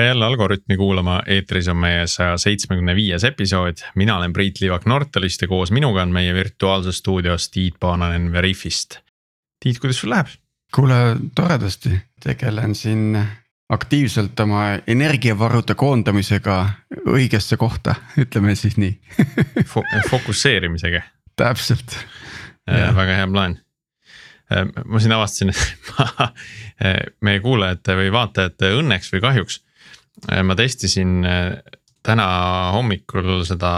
tere jälle Algorütmi kuulama, eetris on meie saja seitsmekümne viies episood, mina olen Priit Liivak Nortalist ja koos minuga on meie virtuaalses stuudios Tiit Paananen Veriffist. Tiit, kuidas sul läheb? kuule, toredasti, tegelen siin aktiivselt oma energiavarude koondamisega õigesse kohta, ütleme siis nii Fo fokusseerimisega. täpselt. väga hea plaan ma siin avastasin, et ma meie kuulajate või vaatajate õnneks või kahjuks Äh, ma testisin äh, täna hommikul seda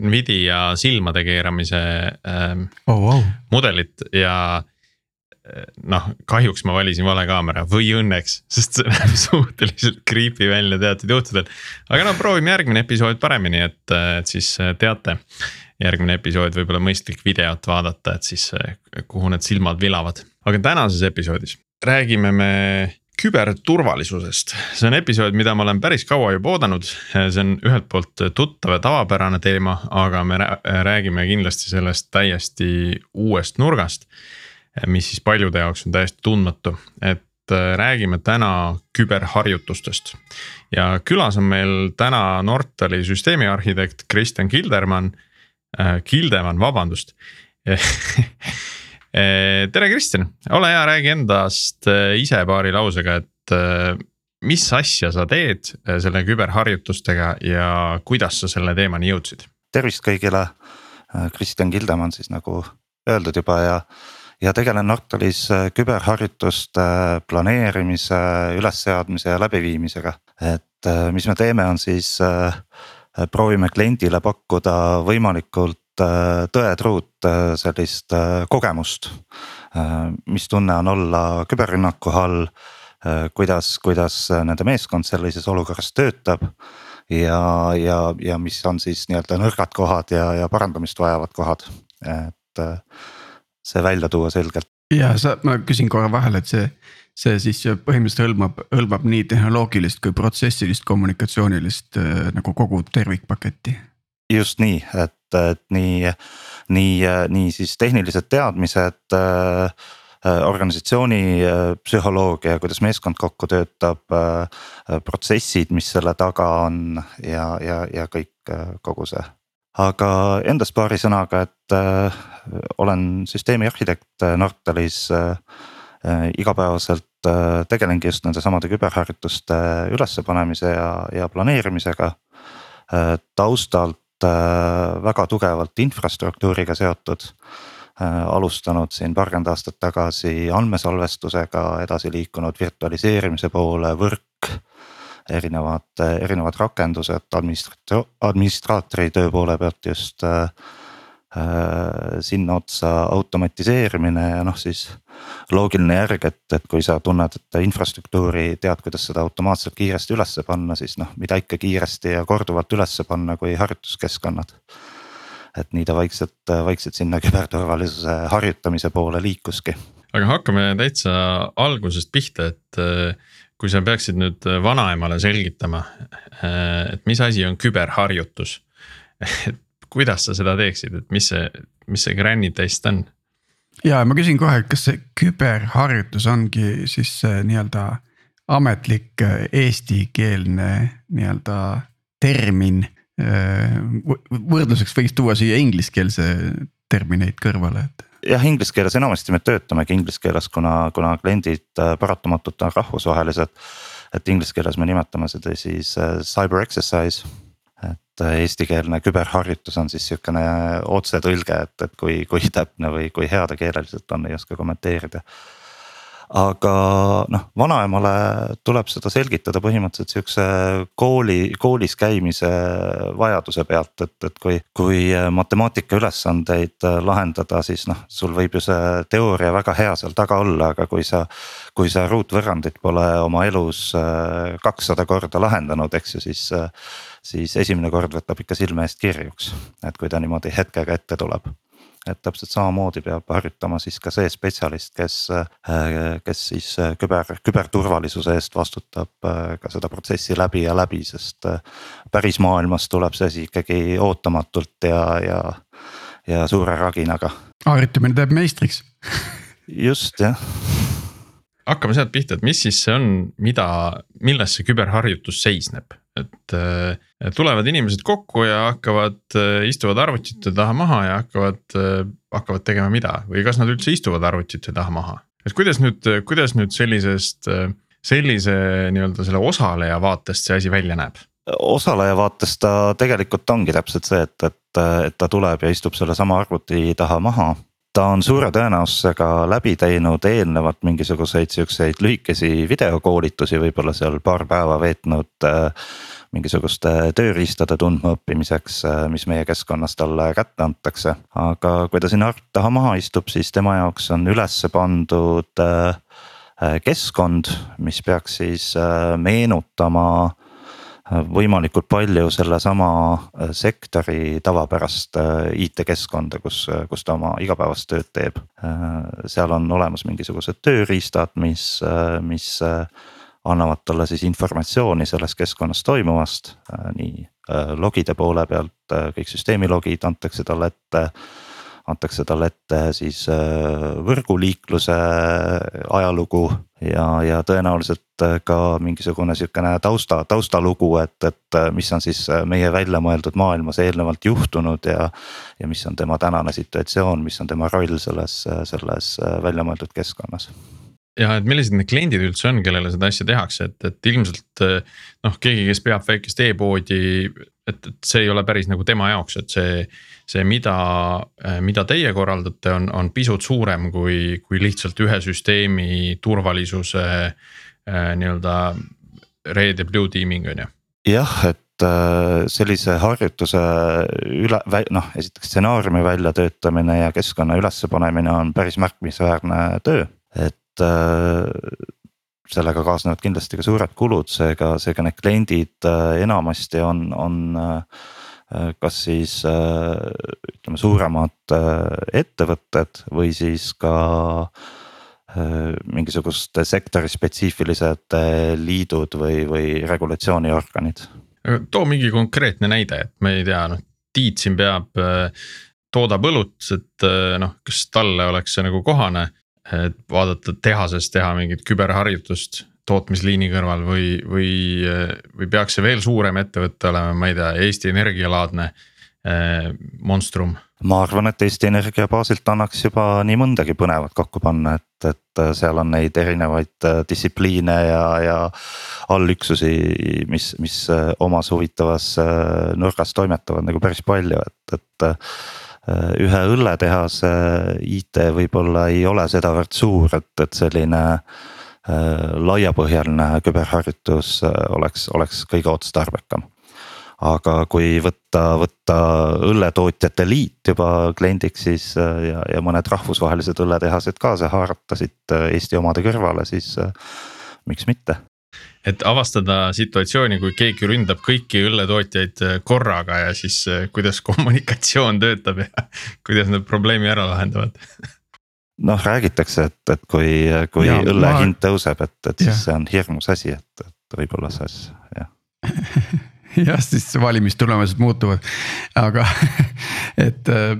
Nvidia silmade keeramise ähm, oh, wow. mudelit ja äh, noh, kahjuks ma valisin vale kaamera või õnneks, sest see näeb suhteliselt creepy välja teatud juhtudel. aga no proovime järgmine episood paremini, et, et siis teate. järgmine episood võib-olla mõistlik videot vaadata, et siis kuhu need silmad vilavad, aga tänases episoodis räägime me küberturvalisusest, see on episood, mida ma olen päris kaua juba oodanud. see on ühelt poolt tuttav ja tavapärane teema, aga me räägime kindlasti sellest täiesti uuest nurgast. mis siis paljude jaoks on täiesti tundmatu, et äh, räägime täna küberharjutustest. ja külas on meil täna Nortali süsteemiarhitekt Kristjan Kildermann, äh, Kildemann, vabandust tere, Kristjan, ole hea, räägi endast eh, ise paari lausega, et eh, mis asja sa teed selle küberharjutustega ja kuidas sa selle teemani jõudsid? tervist kõigile, Kristjan Kildemann siis nagu öeldud juba ja, ja tegelen Nortalis küberharjutuste planeerimise, ülesseadmise ja läbiviimisega. et mis me teeme, on siis proovime kliendile pakkuda võimalikult tõetruut äh, sellist äh, kogemust. mis tunne on olla küberrünnaku all, kuidas, kuidas nende meeskond sellises olukorras töötab. ja, ja, ja mis on siis nii-öelda nõrgad kohad ja, ja parandamist vajavad kohad, et see välja tuua selgelt. ja sa, ma küsin korra vahele, et see see siis põhimõtteliselt hõlmab, hõlmab nii tehnoloogilist kui protsessilist kommunikatsioonilist nagu kogu tervikpaketti just nii, et, et nii, nii, nii siis tehnilised teadmised äh, organisatsiooni äh, psühholoogia, kuidas meeskond kokku töötab äh,, protsessid, mis selle taga on ja, ja, ja kõik äh, kogu see. aga endast paari sõnaga, et äh, olen süsteemi arhitekt Nortalis äh,. äh igapäevaselt äh, tegelengi just nende samade küberharjutuste ülespanemise ja, ja planeerimisega äh,. taustalt Äh, väga tugevalt infrastruktuuriga seotud. Äh, alustanud siin paarkümmend aastat tagasi andmesalvestusega, edasi liikunud virtualiseerimise poole, võrk. erinevad, erinevad rakendused administrat-, administraatori töö poole pealt just äh, Äh, sinna otsa automatiseerimine ja noh, siis loogiline järg, et, et kui sa tunned, et infrastruktuuri tead, kuidas seda automaatselt kiiresti ülesse panna, siis noh, mida ikka kiiresti ja korduvalt ülesse panna, kui harjutuskeskkonnad. et nii ta vaikselt, vaikselt sinna küberturvalisuse harjutamise poole liikuski. aga hakkame täitsa algusest pihta, et äh, kui sa peaksid nüüd vanaemale selgitama, äh, et mis asi on küberharjutus et kuidas sa seda teeksid, et mis see, mis see granny test on? ja ma küsin kohe, kas see küberharjutus ongi siis nii-öelda ametlik äh, eestikeelne nii-öelda termin. Äh, võrdluseks võiks tuua siia ingliskeelse termineid kõrvale, et jah, inglise keeles enamasti me töötamegi inglise keeles, kuna, kuna kliendid äh, paratamatult on rahvusvahelised. et inglise keeles me nimetame seda siis cyber exercise et eestikeelne küberharjutus on siis sihukene otsetõlge, et, et kui, kui täpne või kui hea ta keeleliselt on, ei oska kommenteerida. Aga noh, vanaemale tuleb seda selgitada põhimõtteliselt sihukese kooli, koolis käimise vajaduse pealt, et, et kui, kui matemaatika ülesandeid lahendada, siis noh, sul võib ju see teooria väga hea seal taga olla, aga kui sa. kui sa ruutvõrrandit pole oma elus äh, kakssada korda lahendanud, eks ju, siis siis esimene kord võtab ikka silme eest kirjuks, et kui ta niimoodi hetkega ette tuleb et täpselt samamoodi peab harjutama siis ka see spetsialist, kes, kes siis küber, küberturvalisuse eest vastutab ka seda protsessi läbi ja läbi, sest päris maailmas tuleb see asi ikkagi ootamatult ja, ja, ja suure raginaga. harjutamine teeb meistriks just jah hakkame sealt pihta, et mis siis see on, mida, milles see küberharjutus seisneb, et äh, tulevad inimesed kokku ja hakkavad, äh, istuvad arvutite taha maha ja hakkavad, äh, hakkavad tegema mida või kas nad üldse istuvad arvutite taha maha? et kuidas nüüd, kuidas nüüd sellisest, sellise nii-öelda selle osaleja vaatest see asi välja näeb? osaleja vaates ta tegelikult ongi täpselt see, et, et, et ta tuleb ja istub sellesama arvuti taha maha ta on suure tõenäosusega läbi teinud eelnevalt mingisuguseid siukseid lühikesi videokoolitusi, võib-olla seal paar päeva veetnud äh, mingisuguste tööriistade tundmaõppimiseks, äh, mis meie keskkonnas talle kätte antakse. aga kui ta sinna arvuti taha maha istub, siis tema jaoks on üles pandud äh, äh, keskkond, mis peaks siis meenutama võimalikult palju sellesama sektori tavapärast IT-keskkonda, kus, kus ta oma igapäevast tööd teeb. seal on olemas mingisugused tööriistad, mis, mis annavad talle siis informatsiooni selles keskkonnas toimuvast, äh, nii äh, logide poole pealt, äh, kõik süsteemi logid antakse talle ette. Antakse talle ette siis võrguliikluse ajalugu ja, ja tõenäoliselt ka mingisugune sihukene tausta, taustalugu, et, et mis on siis meie välja mõeldud maailmas eelnevalt juhtunud ja. ja mis on tema tänane situatsioon, mis on tema roll selles, selles välja mõeldud keskkonnas ja et millised need kliendid üldse on, kellele seda asja tehakse, et, et ilmselt noh, keegi, kes peab väikest e-poodi, et, et see ei ole päris nagu tema jaoks, et see. See, mida, mida teie korraldate, on, on pisut suurem kui, kui lihtsalt ühe süsteemi turvalisuse nii-öelda red ja blue teaming on ju. jah, et sellise harjutuse üle, noh esiteks stsenaariumi väljatöötamine ja keskkonna ülespanemine on päris märkimisväärne töö. et Äh, sellega kaasnevad kindlasti ka suured kulud, seega, seega need kliendid äh, enamasti on, on äh, kas siis ütleme suuremad ettevõtted või siis ka mingisugused sektori spetsiifilised liidud või, või regulatsiooniorganid. too mingi konkreetne näide, et ma ei tea, noh Tiit siin peab, toodab õlut, et noh, kas talle oleks see nagu kohane et vaadata tehases teha mingit küberharjutust tootmisliini kõrval või, või, või peaks see veel suurem ettevõte olema, ma ei tea, Eesti Energia laadne äh, monstrum? ma arvan, et Eesti Energia baasilt annaks juba nii mõndagi põnevat kokku panna, et, et seal on neid erinevaid äh, distsipliine ja, ja allüksusi, mis, mis omas huvitavas nurgas toimetavad nagu päris palju, et, et ühe õlletehase IT võib-olla ei ole sedavõrd suur, et, et selline äh, laiapõhjaline küberharjutus äh, oleks, oleks kõige otstarbekam. aga kui võtta, võtta õlletootjate liit juba kliendiks, siis ja, ja mõned rahvusvahelised õlletehased kaasa haarata siit Eesti omade kõrvale, siis miks mitte et avastada situatsiooni, kui keegi ründab kõiki õlletootjaid äh, korraga ja siis äh, kuidas kommunikatsioon töötab ja kuidas nad probleemi ära lahendavad noh, räägitakse, et, et kui, kui ja, õlle ma... hind tõuseb, et, et siis ja. see on hirmus asi, et, et võib-olla see jah jah, siis valimistulemused muutuvad, aga et äh,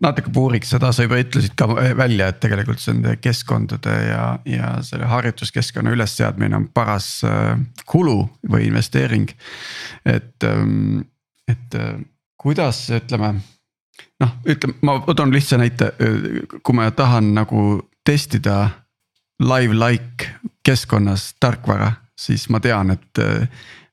natuke puuriks seda, sa juba ütlesid ka välja, et tegelikult see nende keskkondade ja, ja selle harjutuskeskkonna ülesseadmine on paras äh, kulu või investeering. et, ähm, et äh, kuidas ütleme, noh, ütleme, ma toon lihtsa näite, kui ma tahan nagu testida live like keskkonnas tarkvara, siis ma tean, et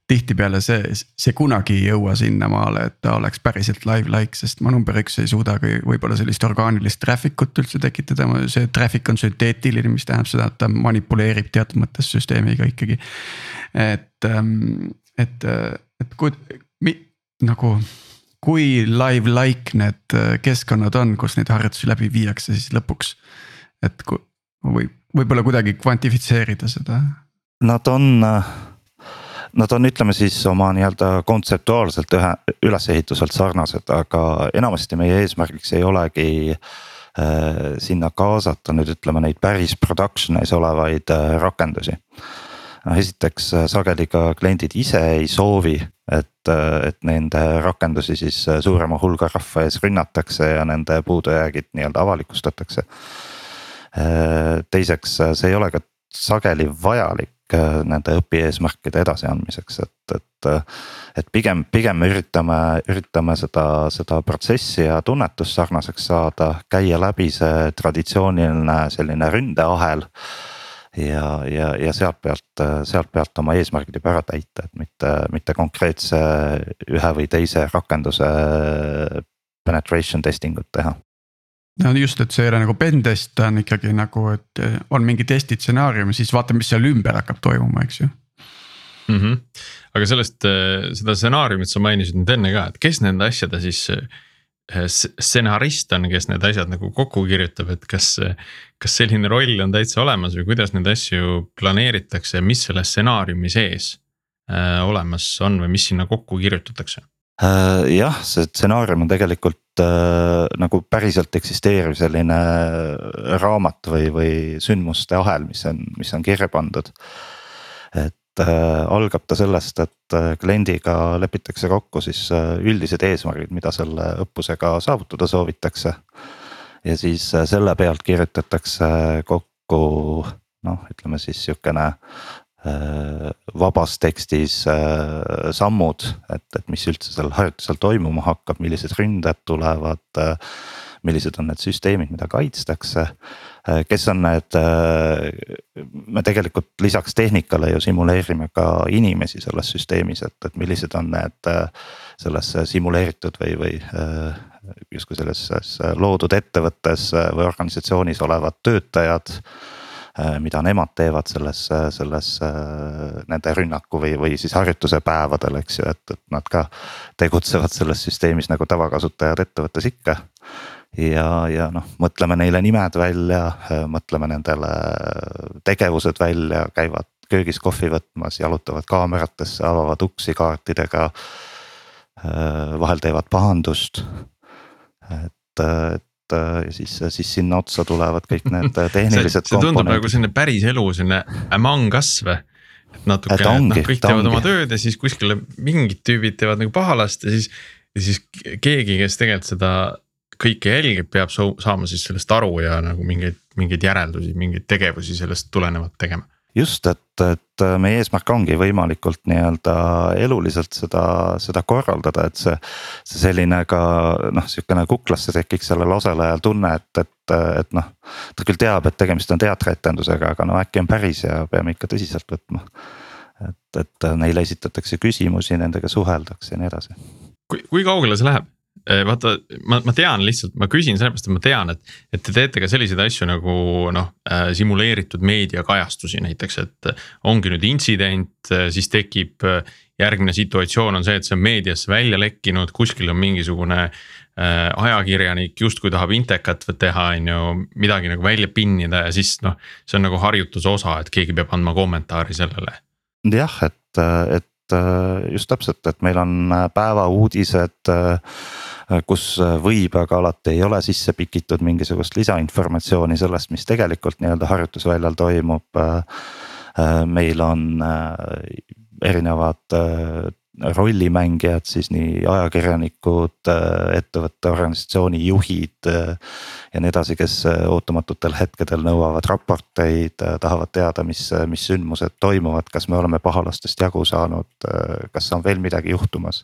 tihtipeale see, see kunagi ei jõua sinnamaale, et ta oleks päriselt live like, sest ma number üks ei suuda ka võib-olla sellist orgaanilist traffic ut üldse tekitada, see traffic on sünteetiline, mis tähendab seda, et ta manipuleerib teatud mõttes süsteemiga ikkagi. et, ähm, et, et kui mi, nagu kui live like need äh, keskkonnad on, kus neid harjutusi läbi viiakse, siis lõpuks. et kui või võib-olla kuidagi kvantifitseerida seda. Nad on äh, Nad on, ütleme siis oma nii-öelda kontseptuaalselt ühe, ülesehituselt sarnased, aga enamasti meie eesmärgiks ei olegi äh, sinna kaasata nüüd ütleme neid päris production'is olevaid äh, rakendusi. noh esiteks äh, sageli ka kliendid ise ei soovi, et, äh, et nende rakendusi siis äh, suurema hulga rahva ees rünnatakse ja nende puudujäägid nii-öelda avalikustatakse teiseks, see ei ole ka sageli vajalik äh, nende õpieesmärkide edasiandmiseks, et, et. et pigem, pigem me üritame, üritame seda, seda protsessi ja tunnetust sarnaseks saada, käia läbi see traditsiooniline selline ründeahel ja, ja, ja sealt pealt, sealt pealt oma eesmärgid juba ära täita, et mitte, mitte konkreetse ühe või teise rakenduse penetration testing ut teha no just, et see ei ole nagu pentest, ta on ikkagi nagu, et on mingi testi stsenaarium ja siis vaatame, mis seal ümber hakkab toimuma, eks ju mm. -hmm. aga sellest, seda stsenaariumit sa mainisid nüüd enne ka, et kes nende asjade siis stsenarist on, kes need asjad nagu kokku kirjutab, et kas. Kas selline roll on täitsa olemas või kuidas neid asju planeeritakse, mis selle stsenaariumi sees äh, olemas on või mis sinna kokku kirjutatakse? Äh, jah, see stsenaarium on tegelikult äh, nagu päriselt eksisteeriv selline raamat või, või sündmuste ahel, mis on, mis on kirja pandud. et äh, algab ta sellest, et äh, kliendiga lepitakse kokku siis äh, üldised eesmärgid, mida selle õppusega saavutada soovitakse. Ja siis äh, selle pealt kirjutatakse kokku noh, ütleme siis sihukene Äh, vabas tekstis äh, sammud, et, et mis üldse seal harjutusel toimuma hakkab, millised ründajad tulevad. Äh, millised on need süsteemid, mida kaitstakse, kes on need, me tegelikult lisaks tehnikale ju simuleerime ka inimesi selles süsteemis, et, et millised on need selles simuleeritud või, või justkui selles loodud ettevõttes või organisatsioonis olevad töötajad Äh, mida nemad teevad selles, selles nende rünnaku või, või siis harjutuse päevadel, eks ju, et, et nad ka tegutsevad selles süsteemis nagu tavakasutajad ettevõttes ikka ja, ja noh, mõtleme neile nimed välja, mõtleme nendele tegevused välja, käivad köögis kohvi võtmas, jalutavad kaameratesse, avavad uksi kaartidega. vahel teevad pahandust. Et, et ja siis, siis sinna otsa tulevad kõik need tehnilised see, see tundub nagu selline päris elu, selline among us või? et natukene, noh kõik teevad ongi. oma tööd ja siis kuskil mingid tüübid teevad nagu pahalast ja siis. ja siis keegi, kes tegelikult seda kõike jälgib, peab saama siis sellest aru ja nagu mingeid, mingeid järeldusi, mingeid tegevusi sellest tulenevalt tegema just, et, et meie eesmärk ongi võimalikult nii-öelda eluliselt seda, seda korraldada, et see. see selline ka noh, sihukene kuklasse tekiks sellel osalejal tunne, et, et, et noh. ta küll teab, et tegemist on teatrietendusega, aga no äkki on päris ja peame ikka tõsiselt võtma. et, et neile esitatakse küsimusi, nendega suheldakse ja nii edasi. kui, kui kaugele see läheb? Eh, vaata, ma, ma tean lihtsalt, ma küsin sellepärast, et ma tean, et, et te teete ka selliseid asju nagu noh äh, simuleeritud meediakajastusi näiteks, et. ongi nüüd intsident, äh, siis tekib äh, järgmine situatsioon on see, et see on meediasse välja lekkinud, kuskil on mingisugune äh, ajakirjanik justkui tahab intekat teha, on ju, midagi nagu välja pinnida ja siis noh. see on nagu harjutuse osa, et keegi peab andma kommentaari sellele. jah, et, et just täpselt, et meil on päevauudised Äh, kus äh, võib, aga alati ei ole sisse pikitud mingisugust lisainformatsiooni sellest, mis tegelikult nii-öelda harjutusväljal toimub. Äh, meil on erinevad rollimängijad, siis nii ajakirjanikud, ettevõtte organisatsiooni juhid ja nii edasi, kes ootamatutel hetkedel nõuavad raporteid, tahavad teada, mis, mis sündmused toimuvad, kas me oleme pahalastest jagu saanud, kas on veel midagi juhtumas.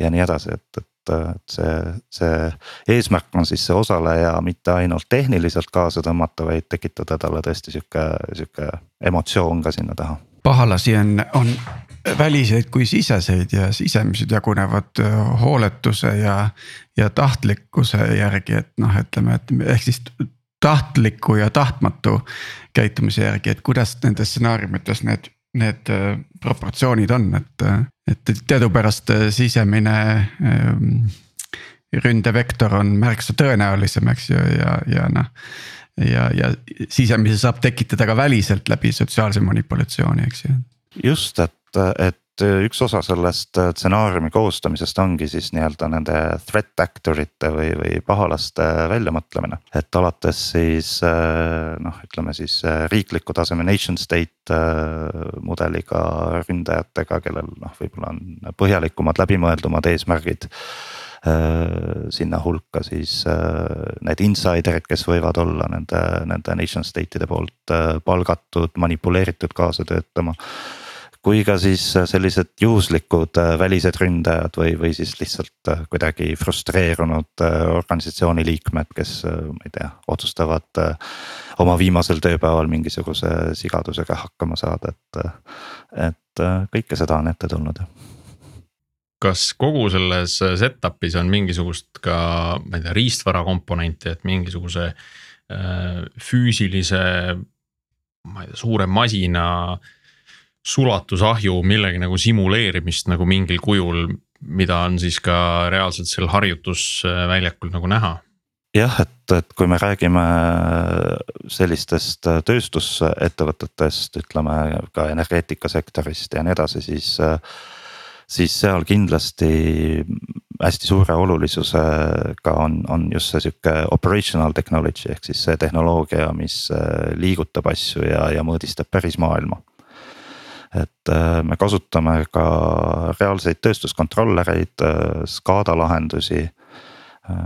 ja nii edasi, et, et et see, see eesmärk on siis see osaleja mitte ainult tehniliselt kaasa tõmmata, vaid tekitada talle tõesti sihuke, sihuke emotsioon ka sinna taha. pahalasi on, on väliseid kui siseseid ja sisemised jagunevad hooletuse ja, ja tahtlikkuse järgi, et noh, ütleme, et ehk siis tahtliku ja tahtmatu käitumise järgi, et kuidas nendes stsenaariumites need need äh, proportsioonid on, et, äh, et teadupärast äh, sisemine ähm, ründevektor on märksa tõenäolisem, eks ju, ja, ja noh. ja, ja sisemise saab tekitada ka väliselt läbi sotsiaalse manipulatsiooni, eks ju. just, et, et et üks osa sellest äh, stsenaariumi koostamisest ongi siis nii-öelda nende threat actor ite või, või pahalaste väljamõtlemine. et alates siis äh, noh, ütleme siis äh, riikliku taseme nation state mudeliga ründajatega, kellel noh, võib-olla on põhjalikumad, läbimõeldumad eesmärgid sinna hulka siis need insider'id, kes võivad olla nende, nende nation state'ide poolt palgatud, manipuleeritud kaasa töötama kui ka siis äh, sellised juhuslikud äh, välised ründajad või, või siis lihtsalt äh, kuidagi frustreerunud organisatsiooni liikmed, kes ma ei tea, otsustavad oma viimasel tööpäeval mingisuguse sigadusega hakkama saada, et, et kõike seda on ette tulnud kas kogu selles setup'is on mingisugust ka, ma ei tea, riistvara komponenti, et mingisuguse äh, füüsilise, ma ei tea, suure masina äh, sulatusahju millegi nagu simuleerimist nagu mingil kujul, mida on siis ka reaalselt seal harjutusväljakul nagu näha jah, et, et kui me räägime sellistest tööstusettevõtetest, ütleme ka energeetikasektorist ja nii edasi, siis. siis seal kindlasti hästi suure olulisusega on, on just see sihuke operational technology ehk siis see tehnoloogia, mis liigutab asju ja, ja mõõdistab päris maailma et äh, me kasutame ka reaalseid tööstuskontrollereid, äh, SCADA lahendusi. Äh,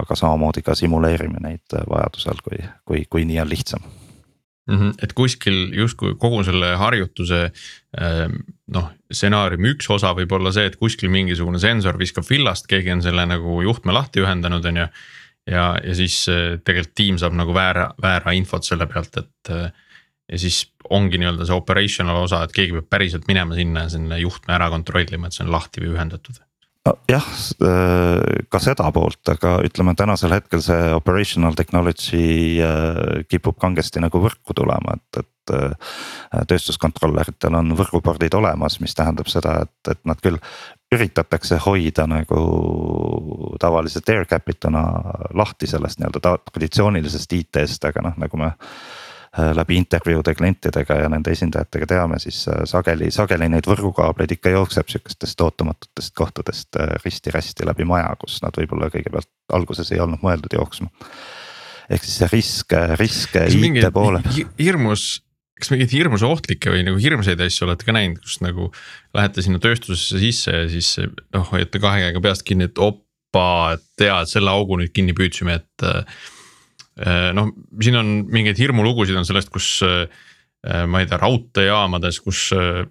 aga samamoodi ka simuleerime neid vajadusel, kui, kui, kui nii on lihtsam mm. -hmm. et kuskil justkui kogu selle harjutuse noh, stsenaariumi üks osa võib olla see, et kuskil mingisugune sensor viskab villast, keegi on selle nagu juhtme lahti ühendanud, on ju. ja, ja siis tegelikult tiim saab nagu väära, väära infot selle pealt, et ja siis ongi nii-öelda see operational osa, et keegi peab päriselt minema sinna ja selle juhtme ära kontrollima, et see on lahti või ühendatud jah, äh, ka seda poolt, aga ütleme tänasel hetkel see operational technology äh, kipub kangesti nagu võrku tulema, et, et. Äh, tööstuskontrolleritel on võrgupordid olemas, mis tähendab seda, et, et nad küll üritatakse hoida nagu tavalise air cap'ituna lahti sellest nii-öelda traditsioonilisest IT-st, aga noh, nagu me läbi intervjuude klientidega ja nende esindajatega teame, siis äh, sageli, sageli neid võrgukaableid ikka jookseb sihukestest ootamatutest kohtadest äh, risti-rästi läbi maja, kus nad võib-olla kõigepealt alguses ei olnud mõeldud jooksma. ehk siis see risk, risk IT poole. hirmus kas mingeid hirmus ohtlikke või nagu hirmsaid asju olete ka näinud, kus nagu lähete sinna tööstusesse sisse ja siis noh, hoiate kahe käega peast kinni, et opa, et tea, et selle augu nüüd kinni püüdsime, et Äh, noh, siin on mingeid hirmulugusid on sellest, kus äh, ma ei tea, raudteejaamades, kus äh,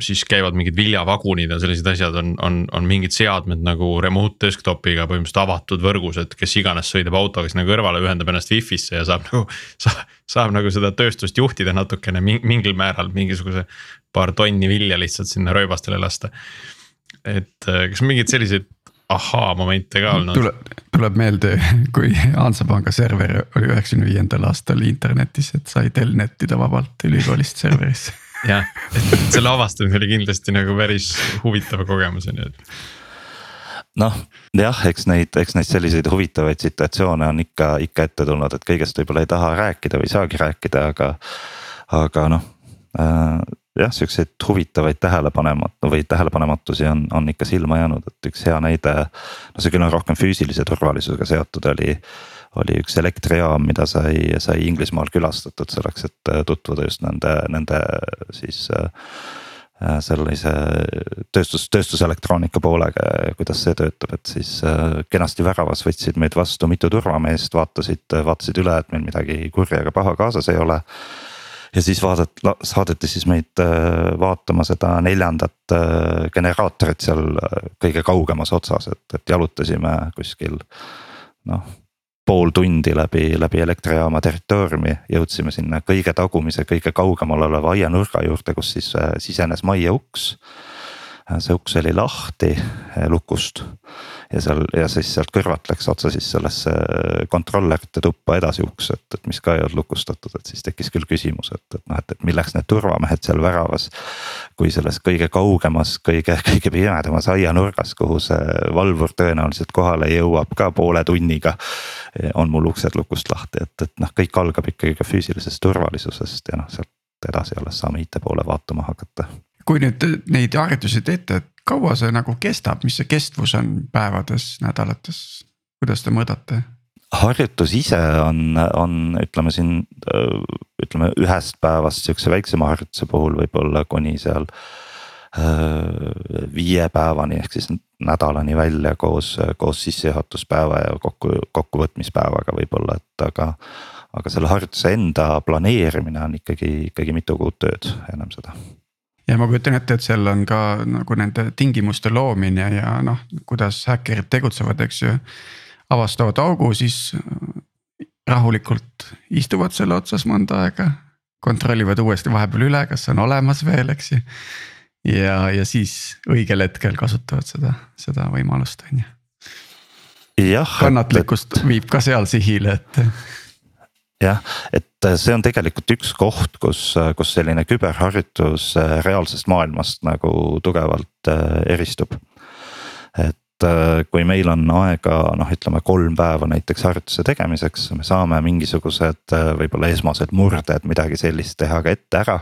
siis käivad mingid viljavagunid ja sellised asjad on, on, on mingid seadmed nagu remote desktop'iga põhimõtteliselt avatud võrgus, et kes iganes sõidab autoga sinna kõrvale, ühendab ennast wifi'sse ja saab nagu. saab, saab nagu seda tööstust juhtida natukene mingil määral mingisuguse paar tonni vilja lihtsalt sinna rööbastele lasta. et kas mingeid selliseid ahhaa-momente ka olnud. tuleb, tuleb meelde, kui Hansapanga server oli üheksakümne viiendal aastal internetis, et sai telnettida vabalt ülikoolist serverisse jah, et selle avastamine oli kindlasti nagu päris huvitav kogemus on ju, et noh, jah, eks neid, eks neid selliseid huvitavaid situatsioone on ikka, ikka ette tulnud, et kõigest võib-olla ei taha rääkida või ei saagi rääkida, aga. aga noh äh,, jah, siukseid huvitavaid tähelepanematu või tähelepanematusi on, on ikka silma jäänud, et üks hea näide. no see küll on rohkem füüsilise turvalisusega seotud, oli, oli üks elektrijaam, mida sai, sai Inglismaal külastatud selleks, et tutvuda just nende, nende siis äh, sellise tööstus, tööstuselektroonika poolega ja kuidas see töötab, et siis äh, kenasti väravas võtsid meid vastu mitu turvameest, vaatasid, vaatasid üle, et meil midagi kurja ega paha kaasas ei ole ja siis vaadet-, saadeti siis meid äh, vaatama seda neljandat äh, generaatorit seal äh, kõige kaugemas otsas, et, et jalutasime kuskil noh pool tundi läbi, läbi elektrijaama territooriumi, jõudsime sinna kõige tagumise, kõige kaugemal oleva aianurga juurde, kus siis sisenes majja uks. See uks oli lahti lukust ja seal ja siis sealt kõrvalt läks otse siis sellesse kontrollerite tuppa edasi uks, et, et mis ka ei olnud lukustatud, et siis tekkis küll küsimus, et, et noh, et, et milleks need turvamehed seal väravas. kui selles kõige kaugemas, kõige, kõige pimedamas aianurgas, kuhu see valvur tõenäoliselt kohale jõuab ka poole tunniga. on mul uksed lukust lahti, et, et noh, kõik algab ikkagi ka füüsilisest turvalisusest ja noh, sealt edasi alles saame IT poole vaatama hakata kui nüüd neid harjutusi teete, et kaua see nagu kestab, mis see kestvus on päevades, nädalates, kuidas te mõõdate? harjutus ise on, on, ütleme siin ütleme ühest päevast sihukese väiksema harjutuse puhul võib-olla kuni seal viie päevani ehk siis nädalani välja koos, koos sissejuhatuspäeva ja kokku, kokkuvõtmispäevaga võib-olla, et aga. aga selle harjutuse enda planeerimine on ikkagi, ikkagi mitu kuud tööd ennem seda ja ma kujutan ette, et seal on ka nagu nende tingimuste loomine ja noh, kuidas häkkerid tegutsevad, eks ju. avastavad augu, siis rahulikult istuvad selle otsas mõnda aega. kontrollivad uuesti vahepeal üle, kas on olemas veel, eks ju. ja, ja siis õigel hetkel kasutavad seda, seda võimalust, on ju. jah. kannatlikkust et... viib ka seal sihile, et jah, et äh, see on tegelikult üks koht, kus, äh, kus selline küberharjutus äh, reaalsest maailmast nagu tugevalt eristub. et kui meil on aega noh, ütleme kolm päeva näiteks harjutuse tegemiseks, me saame mingisugused võib-olla esmased murded, midagi sellist teha ka ette ära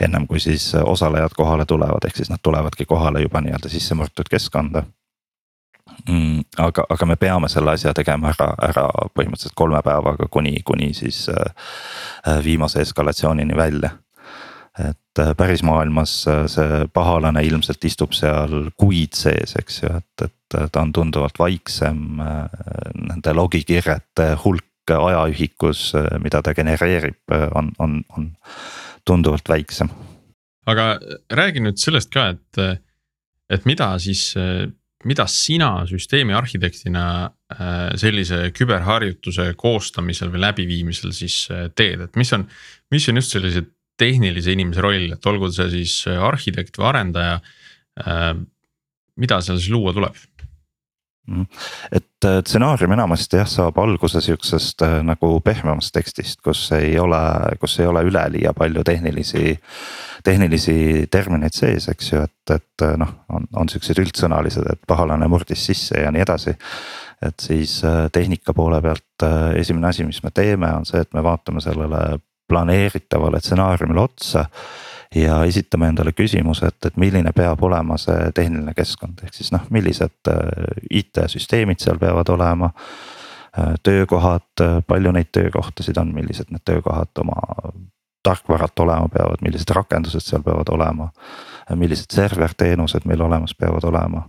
ennem kui siis osalejad kohale tulevad, ehk siis nad tulevadki kohale juba nii-öelda sisse murtud keskkonda mm,. aga, aga me peame selle asja tegema ära, ära põhimõtteliselt kolme päevaga kuni, kuni siis äh, viimase eskalatsioonini välja. et äh, päris maailmas äh, see pahalane ilmselt istub seal kuid sees, eks ju, et, et ta on tunduvalt vaiksem äh,. Nende logikirjete hulk ajaühikus, äh, mida ta genereerib, äh, on, on, on tunduvalt väiksem. aga räägi nüüd sellest ka, et, et mida siis mida sina süsteemi arhitektina äh, sellise küberharjutuse koostamisel või läbiviimisel siis äh, teed, et mis on, mis on just sellise tehnilise inimese roll, et olgu see siis äh, arhitekt või arendaja. mida seal siis luua tuleb? Mhm. et stsenaarium enamasti jah, saab alguse sihukesest nagu pehmemast tekstist, kus ei ole, kus ei ole üleliia palju tehnilisi tehnilisi termineid sees, eks ju, et, et noh, on, on siuksed üldsõnalised, et pahalane murdis sisse ja nii edasi. et siis äh, tehnika poole pealt äh, esimene asi, mis me teeme, on see, et me vaatame sellele planeeritavale stsenaariumile otsa ja esitame endale küsimuse, et, et milline peab olema see tehniline keskkond, ehk siis noh, millised äh, IT-süsteemid seal peavad olema. töökohad, palju neid töökohtasid on, millised need töökohad oma tarkvarad olema peavad, millised rakendused seal peavad olema. millised serverteenused meil olemas peavad olema.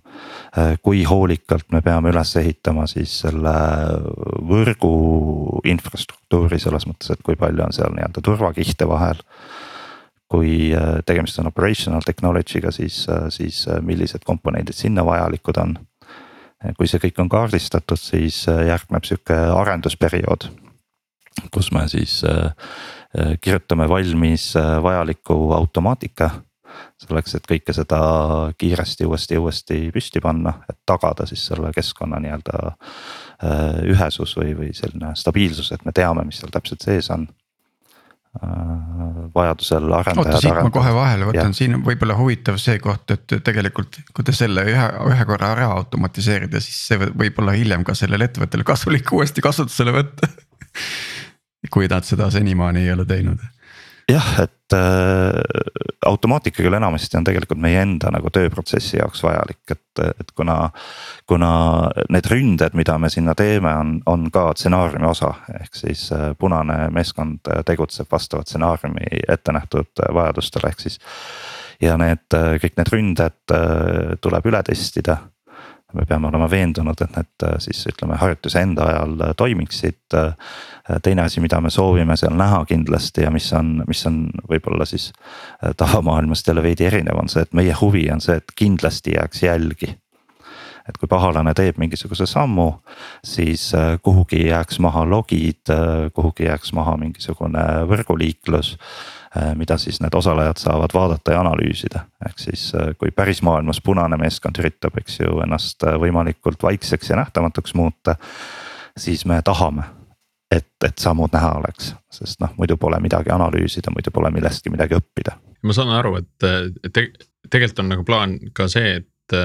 kui hoolikalt me peame üles ehitama siis selle võrgu infrastruktuuri selles mõttes, et kui palju on seal nii-öelda turvakihte vahel. kui tegemist on operational technology'ga, siis, siis millised komponendid sinna vajalikud on. kui see kõik on kaardistatud, siis järgneb sihuke arendusperiood kus me siis kirjutame valmis äh, vajaliku automaatika. selleks, et kõike seda kiiresti uuesti uuesti püsti panna, et tagada siis selle keskkonna nii-öelda ühesus või, või selline stabiilsus, et me teame, mis seal täpselt sees on vajadusel arendajad. oota, siit ma kohe vahele võtan, siin on võib-olla huvitav see koht, et tegelikult kui te selle ühe, ühe korra ära automatiseerida, siis see võib olla hiljem ka sellele ettevõttele kasulik uuesti kasutusele võtta kui nad seda senimaani ei ole teinud jah, et äh, automaatika küll enamasti on tegelikult meie enda nagu tööprotsessi jaoks vajalik, et, et kuna. kuna need ründed, mida me sinna teeme, on, on ka stsenaariumi osa, ehk siis äh, punane meeskond tegutseb vastavalt stsenaariumi ette nähtud vajadustele, ehk siis. ja need äh, kõik need ründed äh, tuleb üle testida me peame olema veendunud, et need äh, siis ütleme harjutuse enda ajal äh, toimiksid. Äh, teine asi, mida me soovime seal näha kindlasti ja mis on, mis on võib-olla siis tavamaailmast jälle veidi erinev, on see, et meie huvi on see, et kindlasti jääks jälgi et kui pahalane teeb mingisuguse sammu, siis kuhugi jääks maha logid, kuhugi jääks maha mingisugune võrguliiklus Äh, mida siis need osalejad saavad vaadata ja analüüsida. ehk siis äh, kui päris maailmas punane meeskond üritab, eks ju, ennast äh, võimalikult vaikseks ja nähtamatuks muuta. siis me tahame, et, et sammud näha oleks, sest noh, muidu pole midagi analüüsida, muidu pole millestki midagi õppida. ma saan aru, et te, tegelikult on nagu plaan ka see, et,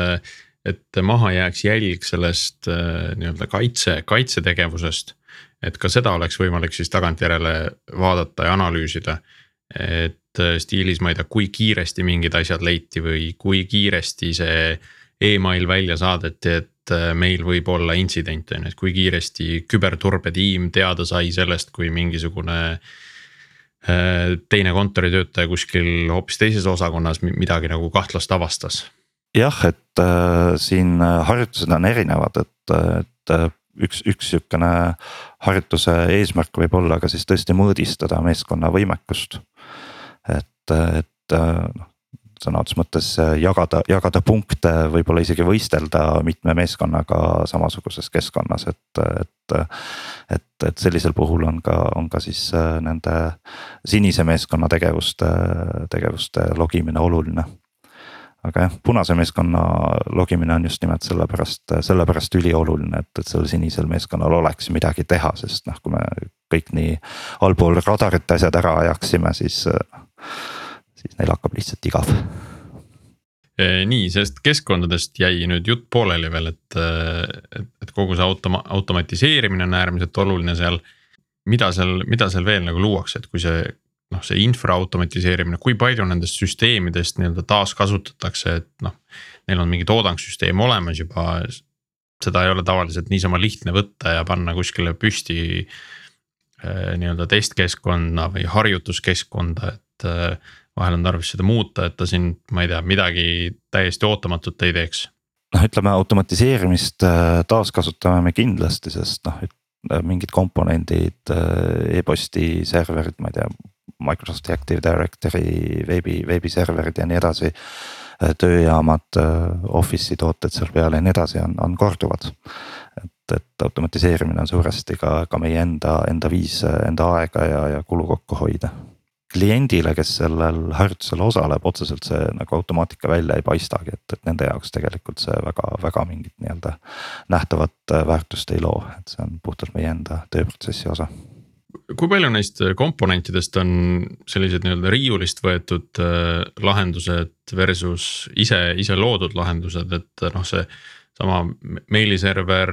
et maha jääks jälg sellest nii-öelda kaitse, kaitsetegevusest et ka seda oleks võimalik siis tagantjärele vaadata ja analüüsida et äh, stiilis, ma ei tea, kui kiiresti mingid asjad leiti või kui kiiresti see email välja saadeti, et äh, meil võib olla intsident on ju, et kui kiiresti küberturbetiim teada sai sellest, kui mingisugune. teine kontoritöötaja kuskil hoopis teises osakonnas midagi nagu kahtlast avastas? Jah, et äh, siin harjutused on erinevad, et, et äh, üks, üks sihukene harjutuse eesmärk võib olla ka siis tõesti mõõdistada meeskonna võimekust. et, et noh sõna otseses mõttes jagada, jagada punkte, võib-olla isegi võistelda mitme meeskonnaga samasuguses keskkonnas, et, et. et, et sellisel puhul on ka, on ka siis nende sinise meeskonna tegevuste, tegevuste logimine oluline aga jah, punase meeskonna logimine on just nimelt sellepärast, sellepärast ülioluline, et, et sellel sinisel meeskonnal oleks midagi teha, sest noh, kui me kõik nii allpool radarit asjad ära ajaksime, siis, siis neil hakkab lihtsalt igav e, nii, sellest keskkondadest jäi nüüd jutt pooleli veel, et, et, et kogu see automa-, automatiseerimine on äärmiselt oluline seal. mida seal, mida seal veel nagu luuakse, et kui see noh, see infra automatiseerimine, kui palju nendest süsteemidest nii-öelda taaskasutatakse, et noh. Neil on mingi toodangsüsteem olemas juba, seda ei ole tavaliselt niisama lihtne võtta ja panna kuskile püsti äh,. nii-öelda testkeskkonna või harjutuskeskkonda, et äh, vahel on tarvis seda muuta, et ta siin, ma ei tea, midagi täiesti ootamatut ei teeks noh, ütleme automatiseerimist äh, taaskasutame me kindlasti, sest noh, mingid komponendid e, e-posti serverid, ma ei tea, Microsofti Active Directory veebi, veebiserverid ja nii edasi. Äh, tööjaamad, äh, Office'i tooted seal peal ja nii edasi on, on korduvad. et, et automatiseerimine on suuresti ka, ka meie enda, enda viis enda aega ja, ja kulu kokku hoida kliendile, kes sellel harjutusel osaleb, otseselt see nagu automaatika välja ei paistagi, et, et nende jaoks tegelikult see väga, väga mingit nii-öelda nähtavat väärtust ei loo, et see on puhtalt meie enda tööprotsessi osa. Kui palju neist äh, komponentidest on sellised nii-öelda riiulist võetud äh, lahendused versus ise, ise loodud lahendused, et äh, noh, see sama meiliserver,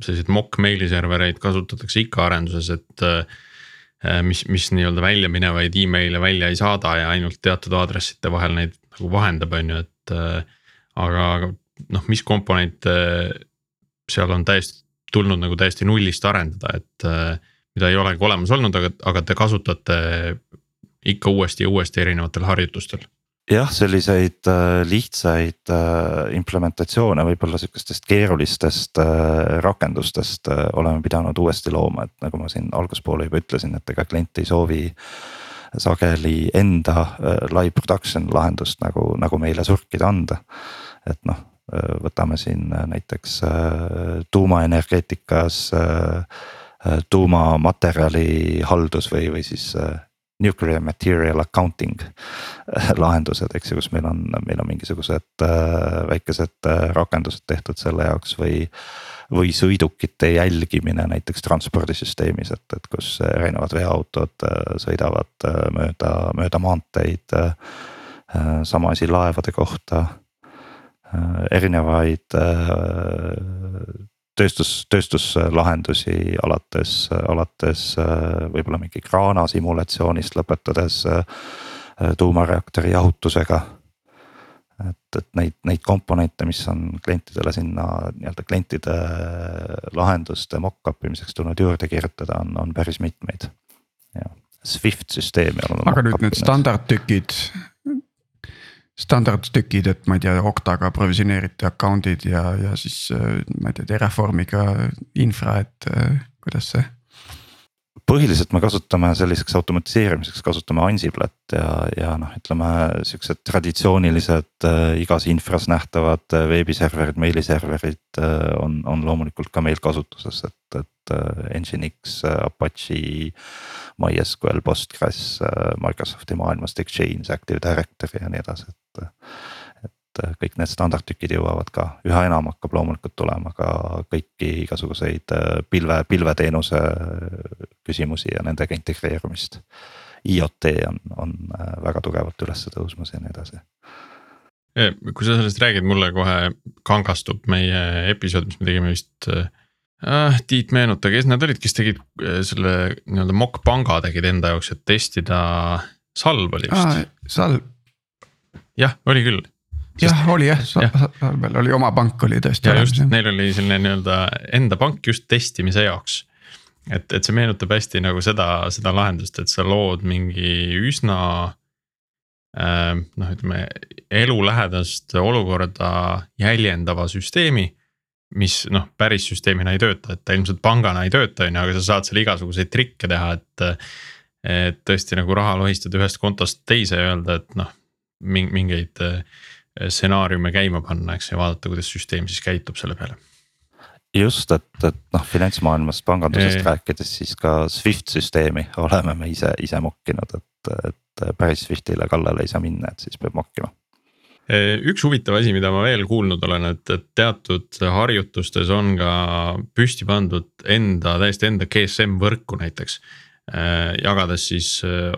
selliseid mock meiliservereid kasutatakse ikka arenduses, et mis, mis nii-öelda välja minevaid email'e välja ei saada ja ainult teatud aadresside vahel neid nagu vahendab, on ju, et. aga, aga noh, mis komponente seal on täiesti tulnud nagu täiesti nullist arendada, et mida ei olegi olemas olnud, aga, aga te kasutate ikka uuesti ja uuesti erinevatel harjutustel jah, selliseid äh, lihtsaid äh, implementatsioone võib-olla sihukestest keerulistest äh, rakendustest oleme pidanud uuesti looma, et nagu ma siin alguspoole juba ütlesin, et ega klient ei soovi sageli enda live production lahendust nagu, nagu meile surkida anda. et noh, võtame siin näiteks tuumaenergeetikas tuumamaterjali haldus või, või siis nuclear material accounting äh, lahendused, eks ju, kus meil on, meil on mingisugused väikesed rakendused tehtud selle jaoks või. või sõidukite jälgimine näiteks transpordisüsteemis, et, et kus erinevad veoautod sõidavad mööda, mööda maanteid. sama asi laevade kohta, erinevaid tööstus, tööstuslahendusi alates, alates võib-olla mingi kraana simulatsioonist lõpetades tuumareaktori jahutusega. et, et neid, neid komponente, mis on klientidele sinna nii-öelda klientide lahenduste mock-up imiseks tulnud juurde kirjutada, on, on päris mitmeid. Swift süsteemi aga nüüd need standardtükid standardtükid, et ma ei tea, Oktaga provisioneerite account'id ja, ja siis äh, ma ei tea, Terraformiga infra, et äh, kuidas see? Põhiliselt me kasutame selliseks automatiseerimiseks kasutame Ansiblet ja, ja noh, ütleme siuksed traditsioonilised äh, igas infras nähtavad äh, veebiserverid, meiliserverid äh, on, on loomulikult ka meil kasutuses, et, et äh, Nginx, Apache. MySQL, Postgres, Microsofti maailmast Exchange, Active Directory ja nii edasi, et et kõik need standardtükid jõuavad ka, üha enam hakkab loomulikult tulema ka kõiki igasuguseid äh, pilve, pilveteenuse küsimusi ja nendega integreerumist. IoT on, on väga tugevalt üles tõusmas ja nii edasi kui sa sellest räägid, mulle kohe kangastub meie episood, mis me tegime vist äh,. Tiit meenuta, kes need olid, kes tegid selle nii-öelda mock panga tegid enda jaoks, et testida, Salv oli vist. Salv. jah, oli küll jah, oli jah, Salvel oli oma pank oli tõesti. ja just, neil oli selline nii-öelda enda pank just testimise jaoks. et, et see meenutab hästi nagu seda, seda lahendust, et sa lood mingi üsna äh,. noh, ütleme elulähedast olukorda jäljendava süsteemi. mis noh, päris süsteemina ei tööta, et ta ilmselt pangana ei tööta, on ju, aga sa saad seal igasuguseid trikke teha, et. et tõesti nagu raha lohistada ühest kontost teise ja öelda, et noh, mingeid äh, stsenaariume käima panna, eks ja vaadata, kuidas süsteem siis käitub selle peale just, et, et noh, finantsmaailmast, pangandusest Eee. rääkides, siis ka Swift süsteemi oleme me ise, ise mokkinud, et, et päris Swiftile kallale ei saa minna, et siis peab mokkima. üks huvitav asi, mida ma veel kuulnud olen, et, et teatud harjutustes on ka püsti pandud enda, täiesti enda GSM võrku näiteks. Jagades siis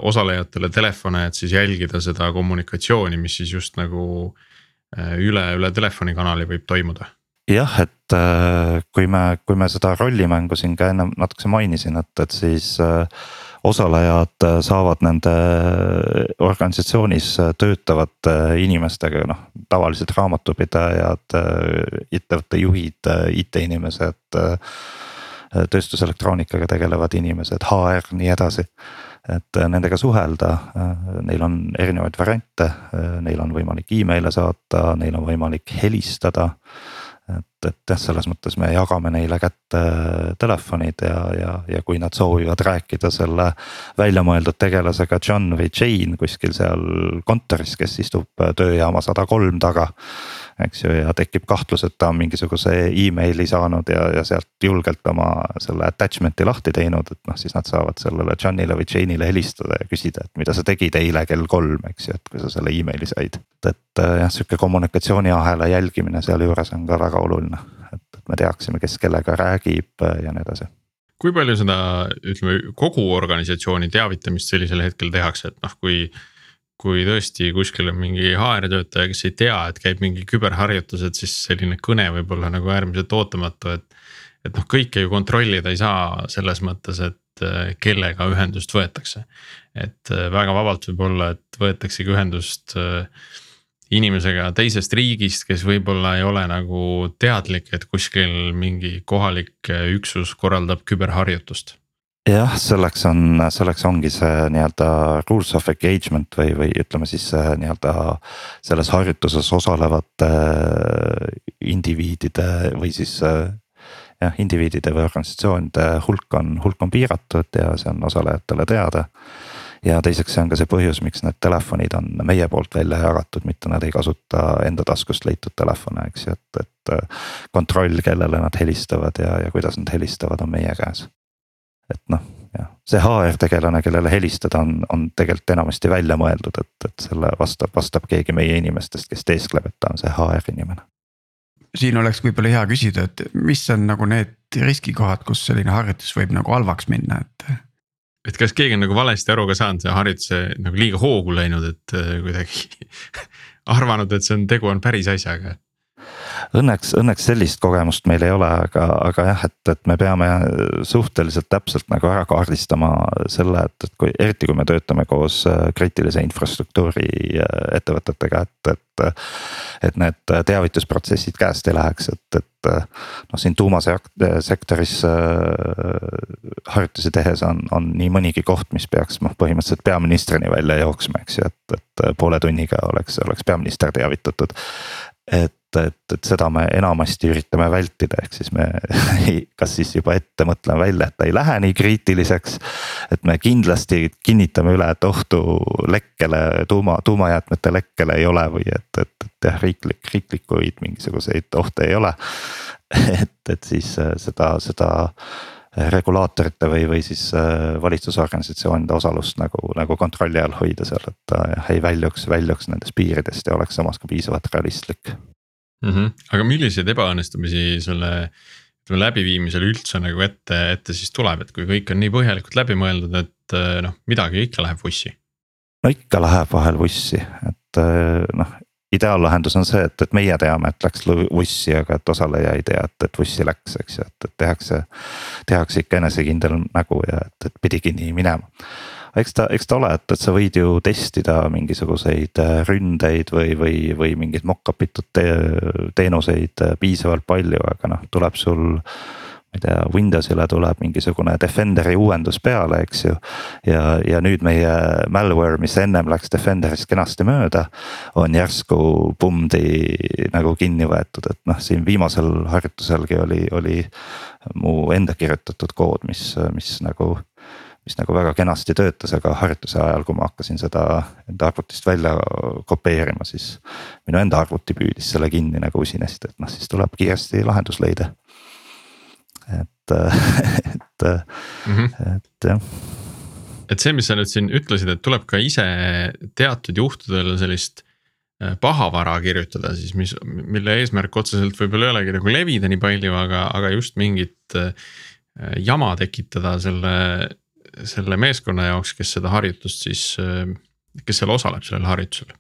osalejatele telefone, et siis jälgida seda kommunikatsiooni, mis siis just nagu üle, üle telefonikanali võib toimuda jah, et äh, kui me, kui me seda rollimängu siin ka ennem natukese mainisin, et, et siis äh, osalejad äh, saavad nende organisatsioonis töötavate inimestega, noh tavalised raamatupidajad, ettevõtte juhid, IT-inimesed. Tööstuselektroonikaga tegelevad inimesed, HR, nii edasi. Et nendega suhelda, neil on erinevaid variante, neil on võimalik email'e saata, neil on võimalik helistada. Et, et jah, selles mõttes me jagame neile kätte telefonid ja, ja, ja kui nad soovivad rääkida selle välja mõeldud tegelasega John või Jane kuskil seal kontoris, kes istub tööjaama sada kolm taga eks ju, ja tekib kahtlus, et ta on mingisuguse emaili saanud ja, ja sealt julgelt oma selle attachment'i lahti teinud, et noh, siis nad saavad sellele Johnile või Jane'ile helistada ja küsida, et mida sa tegid eile kell kolm, eks ju, et kui sa selle emaili said. et jah, sihuke kommunikatsiooniahela jälgimine sealjuures on ka väga oluline, et, et me teaksime, kes kellega räägib ja nii edasi kui palju seda, ütleme kogu organisatsiooni teavitamist sellisel hetkel tehakse, et noh, kui kui tõesti kuskil on mingi HR töötaja, kes ei tea, et käib mingi küberharjutus, et siis selline kõne võib olla nagu äärmiselt ootamatu, et. et noh, kõike ju kontrollida ei saa selles mõttes, et äh, kellega ühendust võetakse. et äh, väga vabalt võib olla, et võetaksegi ühendust äh, inimesega teisest riigist, kes võib-olla ei ole nagu teadlik, et kuskil mingi kohalik üksus korraldab küberharjutust jah, selleks on, selleks ongi see nii-öelda rules of engagement või, või ütleme siis nii-öelda selles harjutuses osalevate äh, indiviidide või siis äh, jah, indiviidide või organisatsioonide hulk on, hulk on piiratud ja see on osalejatele teada. ja teiseks, see on ka see põhjus, miks need telefonid on meie poolt välja jagatud, mitte nad ei kasuta enda taskust leitud telefone, eks ju, et, et äh, kontroll, kellele nad helistavad ja, ja kuidas nad helistavad, on meie käes et noh, jah, see HR tegelane, kellele helistada on, on tegelikult enamasti välja mõeldud, et, et selle vastab, vastab keegi meie inimestest, kes teeskleb, et ta on see HR inimene. siin oleks võib-olla hea küsida, et mis on nagu need riskikohad, kus selline harjutus võib nagu halvaks minna, et. et kas keegi on nagu valesti aru ka saanud, see harjutuse nagu liiga hoogu läinud, et kuidagi arvanud, et see on, tegu on päris asjaga Õnneks, õnneks sellist kogemust meil ei ole, aga, aga jah, et, et me peame suhteliselt täpselt nagu ära kaardistama selle, et, et kui eriti kui me töötame koos äh, kriitilise infrastruktuuri äh, ettevõtetega, et, et. et need teavitusprotsessid käest ei läheks, et, et noh, siin tuumasektoris harjutusi tehes on, on nii mõnigi koht, mis peaks noh, põhimõtteliselt peaministrini välja jooksma, eks ju, et, et poole tunniga oleks, oleks peaminister teavitatud et, et, et seda me enamasti üritame vältida, ehk siis me kas siis juba ette mõtleme välja, et ta ei lähe nii kriitiliseks. et me kindlasti kinnitame üle, et ohtu lekkele, tuuma, tuumajäätmete lekkele ei ole või et, et, et jah, riiklik, riiklikuid mingisuguseid ohte ei ole. et, et siis äh, seda, seda regulaatorite või, või siis äh, valitsusorganisatsioonide osalust nagu, nagu kontrolli all hoida seal, et ta jah ei väljuks, väljuks nendest piiridest ja oleks samas ka piisavalt realistlik mm. -hmm. aga milliseid ebaõnnestumisi selle ütleme läbiviimisel üldse nagu ette, ette siis tuleb, et kui kõik on nii põhjalikult läbi mõeldud, et äh, noh, midagi ikka läheb vussi? no ikka läheb vahel vussi, et äh, noh ideaallahendus on see, et, et meie teame, et läks vussi, aga et osaleja ei tea, et, et vussi läks, eks ju, et, et tehakse. tehakse ikka enesekindel nägu ja et, et pidigi nii minema. Eks ta, eks ta ole, et, et sa võid ju testida mingisuguseid äh, ründeid või, või, või mingeid mock-up itud te, teenuseid äh, piisavalt palju, aga noh, tuleb sul ma ei tea, Windowsile tuleb mingisugune Defenderi uuendus peale, eks ju. ja, ja nüüd meie malware, mis ennem läks Defenderist kenasti mööda, on järsku pummdi nagu kinni võetud, et noh, siin viimasel harjutuselgi oli, oli mu enda kirjutatud kood, mis, mis nagu mis nagu väga kenasti töötas, aga harjutuse ajal, kui ma hakkasin seda enda arvutist välja kopeerima, siis. minu enda arvuti püüdis selle kinni nagu usinasti, et noh, siis tuleb kiiresti lahendus leida. et, et mm, -hmm. et jah. et see, mis sa nüüd siin ütlesid, et tuleb ka ise teatud juhtudel sellist äh, pahavara kirjutada siis, mis, mille eesmärk otseselt võib-olla ei olegi nagu levida nii palju, aga, aga just mingit äh, jama tekitada selle selle meeskonna jaoks, kes seda harjutust siis, kes seal osaleb sellel harjutusel?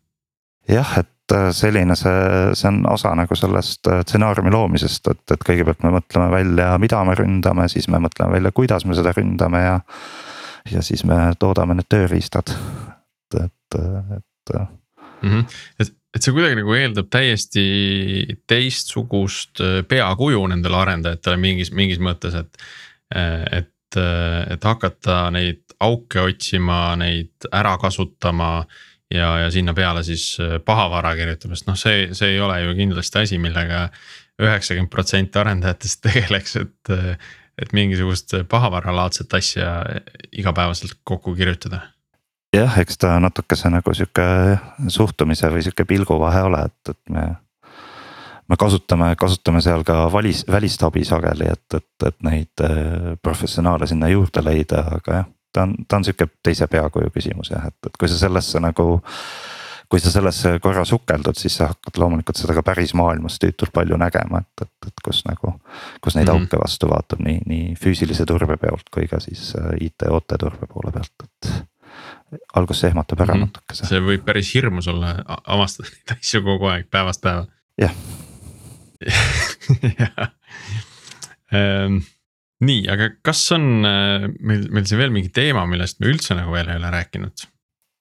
jah, et äh, selline see, see on osa nagu sellest äh, stsenaariumi loomisest, et, et kõigepealt me mõtleme välja, mida me ründame, siis me mõtleme välja, kuidas me seda ründame ja. ja siis me toodame need tööriistad, et, et, et mm. -hmm. et, et see kuidagi nagu eeldab täiesti teistsugust äh, peakuju nendele arendajatele mingis, mingis mõttes, et. et et, hakata neid auke otsima, neid ära kasutama. ja, ja sinna peale siis pahavara kirjutama, sest noh, see, see ei ole ju kindlasti asi, millega üheksakümmend protsenti arendajatest tegeleks, et. et mingisugust pahavaralaadset asja igapäevaselt kokku kirjutada jah, eks ta natukese nagu sihuke suhtumise või sihuke pilguvahe ole, et, et me me kasutame, kasutame seal ka valis, välist abi sageli, et, et, et neid äh, professionaale sinna juurde leida, aga jah. ta on, ta on sihuke teise peakuju küsimus jah, et, et kui sa sellesse nagu kui sa sellesse korra sukeldud, siis sa hakkad loomulikult seda ka päris maailmas tüütult palju nägema, et, et, et kus nagu. kus neid mm -hmm. auke vastu vaatab nii, nii füüsilise turbe pealt kui ka siis äh, IT-OT turbe poole pealt, et. alguses ehmatab ära mm -hmm. natukese. see võib päris hirmus olla, avastada neid asju kogu aeg päevast päeva. jah ehm, nii, aga kas on äh, meil, meil siin veel mingi teema, millest me üldse nagu veel ei ole rääkinud?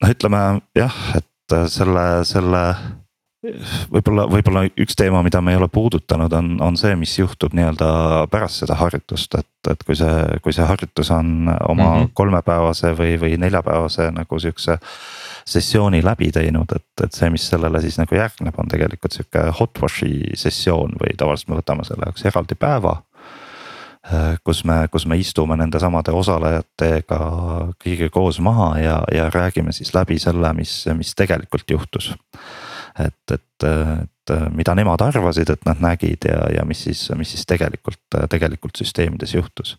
noh, ütleme jah, et äh, selle, selle võib-olla, võib-olla üks teema, mida me ei ole puudutanud, on, on see, mis juhtub nii-öelda pärast seda harjutust, et, et kui see, kui see harjutus on oma mm -hmm. kolmepäevase või, või neljapäevase nagu sihukese sessiooni läbi teinud, et, et see, mis sellele siis nagu järgneb, on tegelikult sihuke hot wash'i sessioon või tavaliselt me võtame selle jaoks eraldi päeva. Äh, kus me, kus me istume nende samade osalejatega kõigiga koos maha ja, ja räägime siis läbi selle, mis, mis tegelikult juhtus. et, et, et mida nemad arvasid, et nad nägid ja, ja mis siis, mis siis tegelikult, tegelikult süsteemides juhtus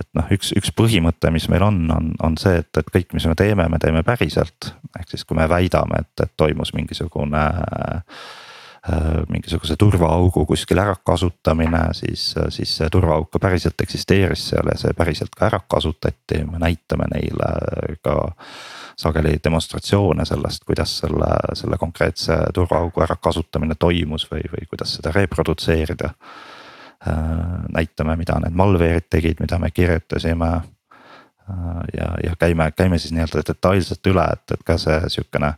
et noh, üks, üks põhimõte, mis meil on, on, on see, et, et kõik, mis me teeme, me teeme päriselt. ehk siis, kui me väidame, et, et toimus mingisugune äh, mingisuguse turvaaugu kuskil ärakasutamine, siis, siis see turvaauk ka päriselt eksisteeris seal ja see päriselt ka ära kasutati, me näitame neile ka sageli demonstratsioone sellest, kuidas selle, selle konkreetse turvaaugu ärakasutamine toimus või, või kuidas seda reprodutseerida näitame, mida need malware'id tegid, mida me kirjutasime. Äh, ja, ja käime, käime siis nii-öelda detailselt üle, et, et ka see sihukene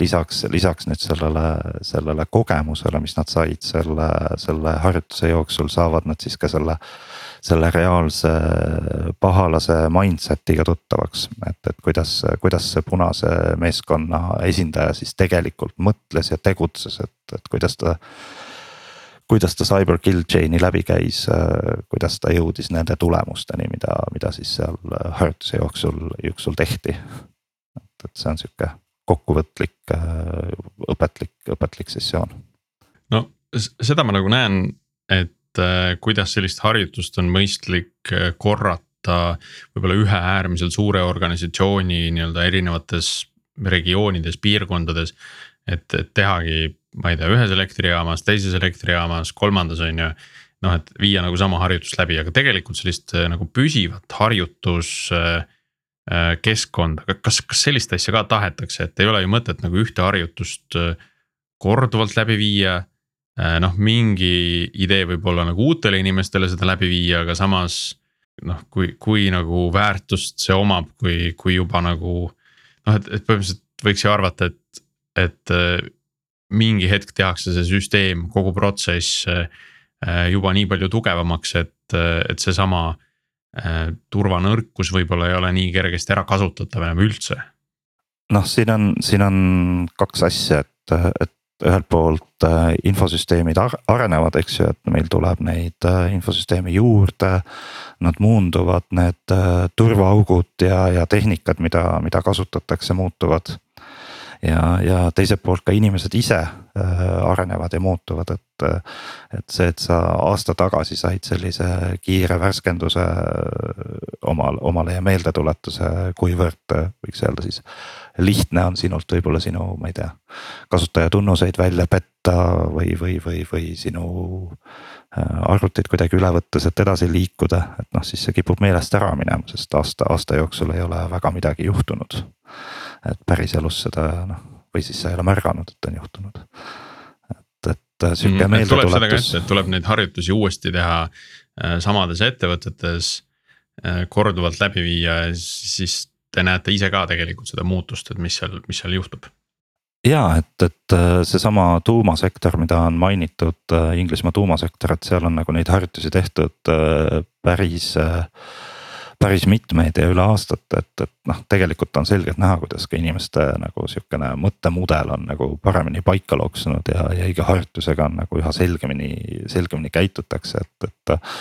lisaks, lisaks nüüd sellele, sellele kogemusele, mis nad said selle, selle harjutuse jooksul, saavad nad siis ka selle selle reaalse pahalase mindset'iga tuttavaks, et, et kuidas, kuidas see punase meeskonna esindaja siis tegelikult mõtles ja tegutses, et, et kuidas ta kuidas ta cyber kill chain'i läbi käis, äh, kuidas ta jõudis nende tulemusteni, mida, mida siis seal äh, harjutuse jooksul, jooksul tehti. et, et see on sihuke kokkuvõtlik, äh, õpetlik, õpetlik sessioon. no seda ma nagu näen, et kuidas sellist harjutust on mõistlik korrata võib-olla ühe äärmiselt suure organisatsiooni nii-öelda erinevates regioonides, piirkondades. Et, et tehagi ma ei tea, ühes elektrijaamas, teises elektrijaamas, kolmandas on ju. noh, et viia nagu sama harjutust läbi, aga tegelikult sellist äh, nagu püsivat harjutus äh, äh, keskkonda, kas, kas sellist asja ka tahetakse, et ei ole ju mõtet nagu ühte harjutust korduvalt läbi viia. noh, mingi idee võib olla nagu uutele inimestele seda läbi viia, aga samas noh, kui, kui nagu väärtust see omab, kui, kui juba nagu noh, et, et põhimõtteliselt võiks ju arvata, et, et mingi hetk tehakse see süsteem, kogu protsess äh, juba nii palju tugevamaks, et, et seesama äh, turvanõrkus võib-olla ei ole nii kergesti ära kasutatav enam üldse. noh, siin on, siin on kaks asja, et, et ühelt poolt äh, infosüsteemid arenevad, eks ju, et meil tuleb neid äh, infosüsteeme juurde. Nad muunduvad, need äh, turvaaugud ja, ja tehnikad, mida, mida kasutatakse, muutuvad ja, ja teiselt poolt ka inimesed ise äh, arenevad ja muutuvad, et. et see, et sa aasta tagasi said sellise kiire värskenduse äh, omal, omale ja meeldetuletuse, kuivõrd äh, võiks öelda siis. lihtne on sinult võib-olla sinu, ma ei tea, kasutajatunnuseid välja petta või, või, või, või sinu arvutit kuidagi üle võttes, et edasi liikuda, et noh, siis see kipub meelest ära minema, sest aasta, aasta jooksul ei ole väga midagi juhtunud et päriselus seda noh, või siis sa ei ole märganud, et on juhtunud. et, et sihuke mm, meeldetuletus. tuleb neid harjutusi uuesti teha äh, samades ettevõtetes äh, korduvalt läbi viia siis te näete ise ka tegelikult seda muutust, et mis seal, mis seal juhtub ja et, et äh, seesama tuumasektor, mida on mainitud, Inglismaa tuumasektor, et seal on nagu neid harjutusi tehtud päris äh, päris mitmeid ja üle aastate, et, et noh, tegelikult on selgelt näha, kuidas ka inimeste nagu sihukene mõttemudel on nagu paremini paika loksunud ja, ja iga harjutusega on nagu üha selgemini, selgemini käitutakse, et, et.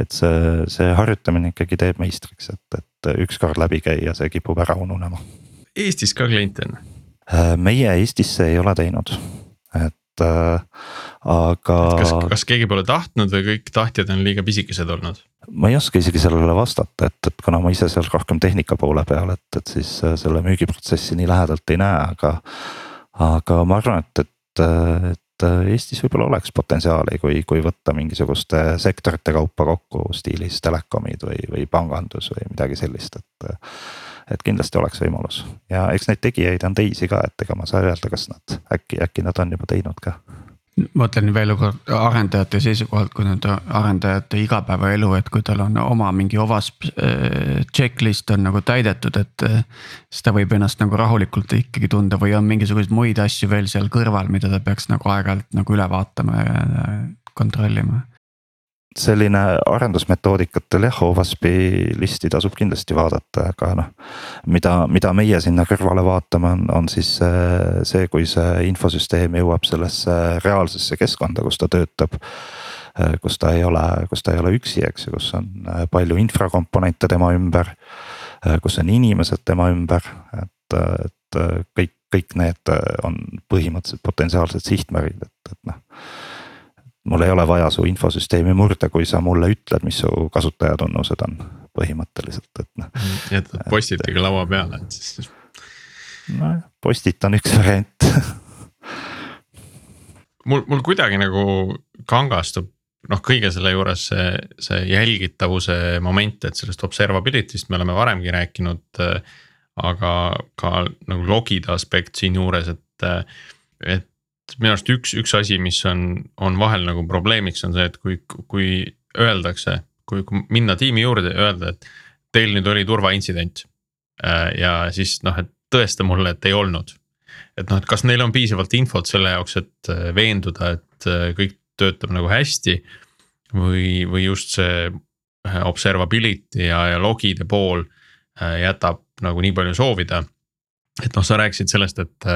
et see, see harjutamine ikkagi teeb meistriks, et, et ükskord läbi käia, see kipub ära ununema. Eestis ka kliente on? Äh, meie Eestisse ei ole teinud, et äh, aga. kas, kas keegi pole tahtnud või kõik tahtjad on liiga pisikesed olnud? ma ei oska isegi sellele vastata, et, et kuna ma ise seal rohkem tehnika poole peal, et, et siis äh, selle müügiprotsessi nii lähedalt ei näe, aga. aga ma arvan, et, et, et Eestis võib-olla oleks potentsiaali, kui, kui võtta mingisuguste sektorite kaupa kokku stiilis telekomid või, või pangandus või midagi sellist, et. Et kindlasti oleks võimalus ja eks neid tegijaid on teisi ka, et ega ma ei saa öelda, kas nad äkki, äkki nad on juba teinud ka mõtlen veel kord arendajate seisukohalt, kui nüüd arendajate igapäevaelu, et kui tal on oma mingi OWASP äh, checklist on nagu täidetud, et. Äh, siis ta võib ennast nagu rahulikult ikkagi tunda või on mingisuguseid muid asju veel seal kõrval, mida ta peaks nagu aeg-ajalt nagu üle vaatama ja kontrollima selline arendusmetoodikatel jah, OWASP-i listi tasub kindlasti vaadata, aga noh. mida, mida meie sinna kõrvale vaatame, on, on siis see, kui see infosüsteem jõuab sellesse reaalsesse keskkonda, kus ta töötab. kus ta ei ole, kus ta ei ole üksi, eks ju, kus on palju infrakomponente tema ümber. kus on inimesed tema ümber, et, et kõik, kõik need on põhimõtteliselt potentsiaalsed sihtmärgid, et, et noh mul ei ole vaja su infosüsteemi murda, kui sa mulle ütled, mis su kasutajatunnused on põhimõtteliselt, et noh. jätad postitiga laua peale, et siis. nojah, postit on üks variant mul, mul kuidagi nagu kangastub noh, kõige selle juures see, see jälgitavuse moment, et sellest observability'st me oleme varemgi rääkinud. aga ka nagu logide aspekt siinjuures, et, et minu arust üks, üks asi, mis on, on vahel nagu probleemiks, on see, et kui, kui öeldakse, kui, minna tiimi juurde ja öelda, et teil nüüd oli turvaintsident. Äh, ja siis noh, et tõesta mulle, et ei olnud. et noh, et kas neil on piisavalt infot selle jaoks, et äh, veenduda, et äh, kõik töötab nagu hästi. või, või just see observability ja, ja logide pool jätab nagu nii palju soovida. et noh, sa rääkisid sellest, et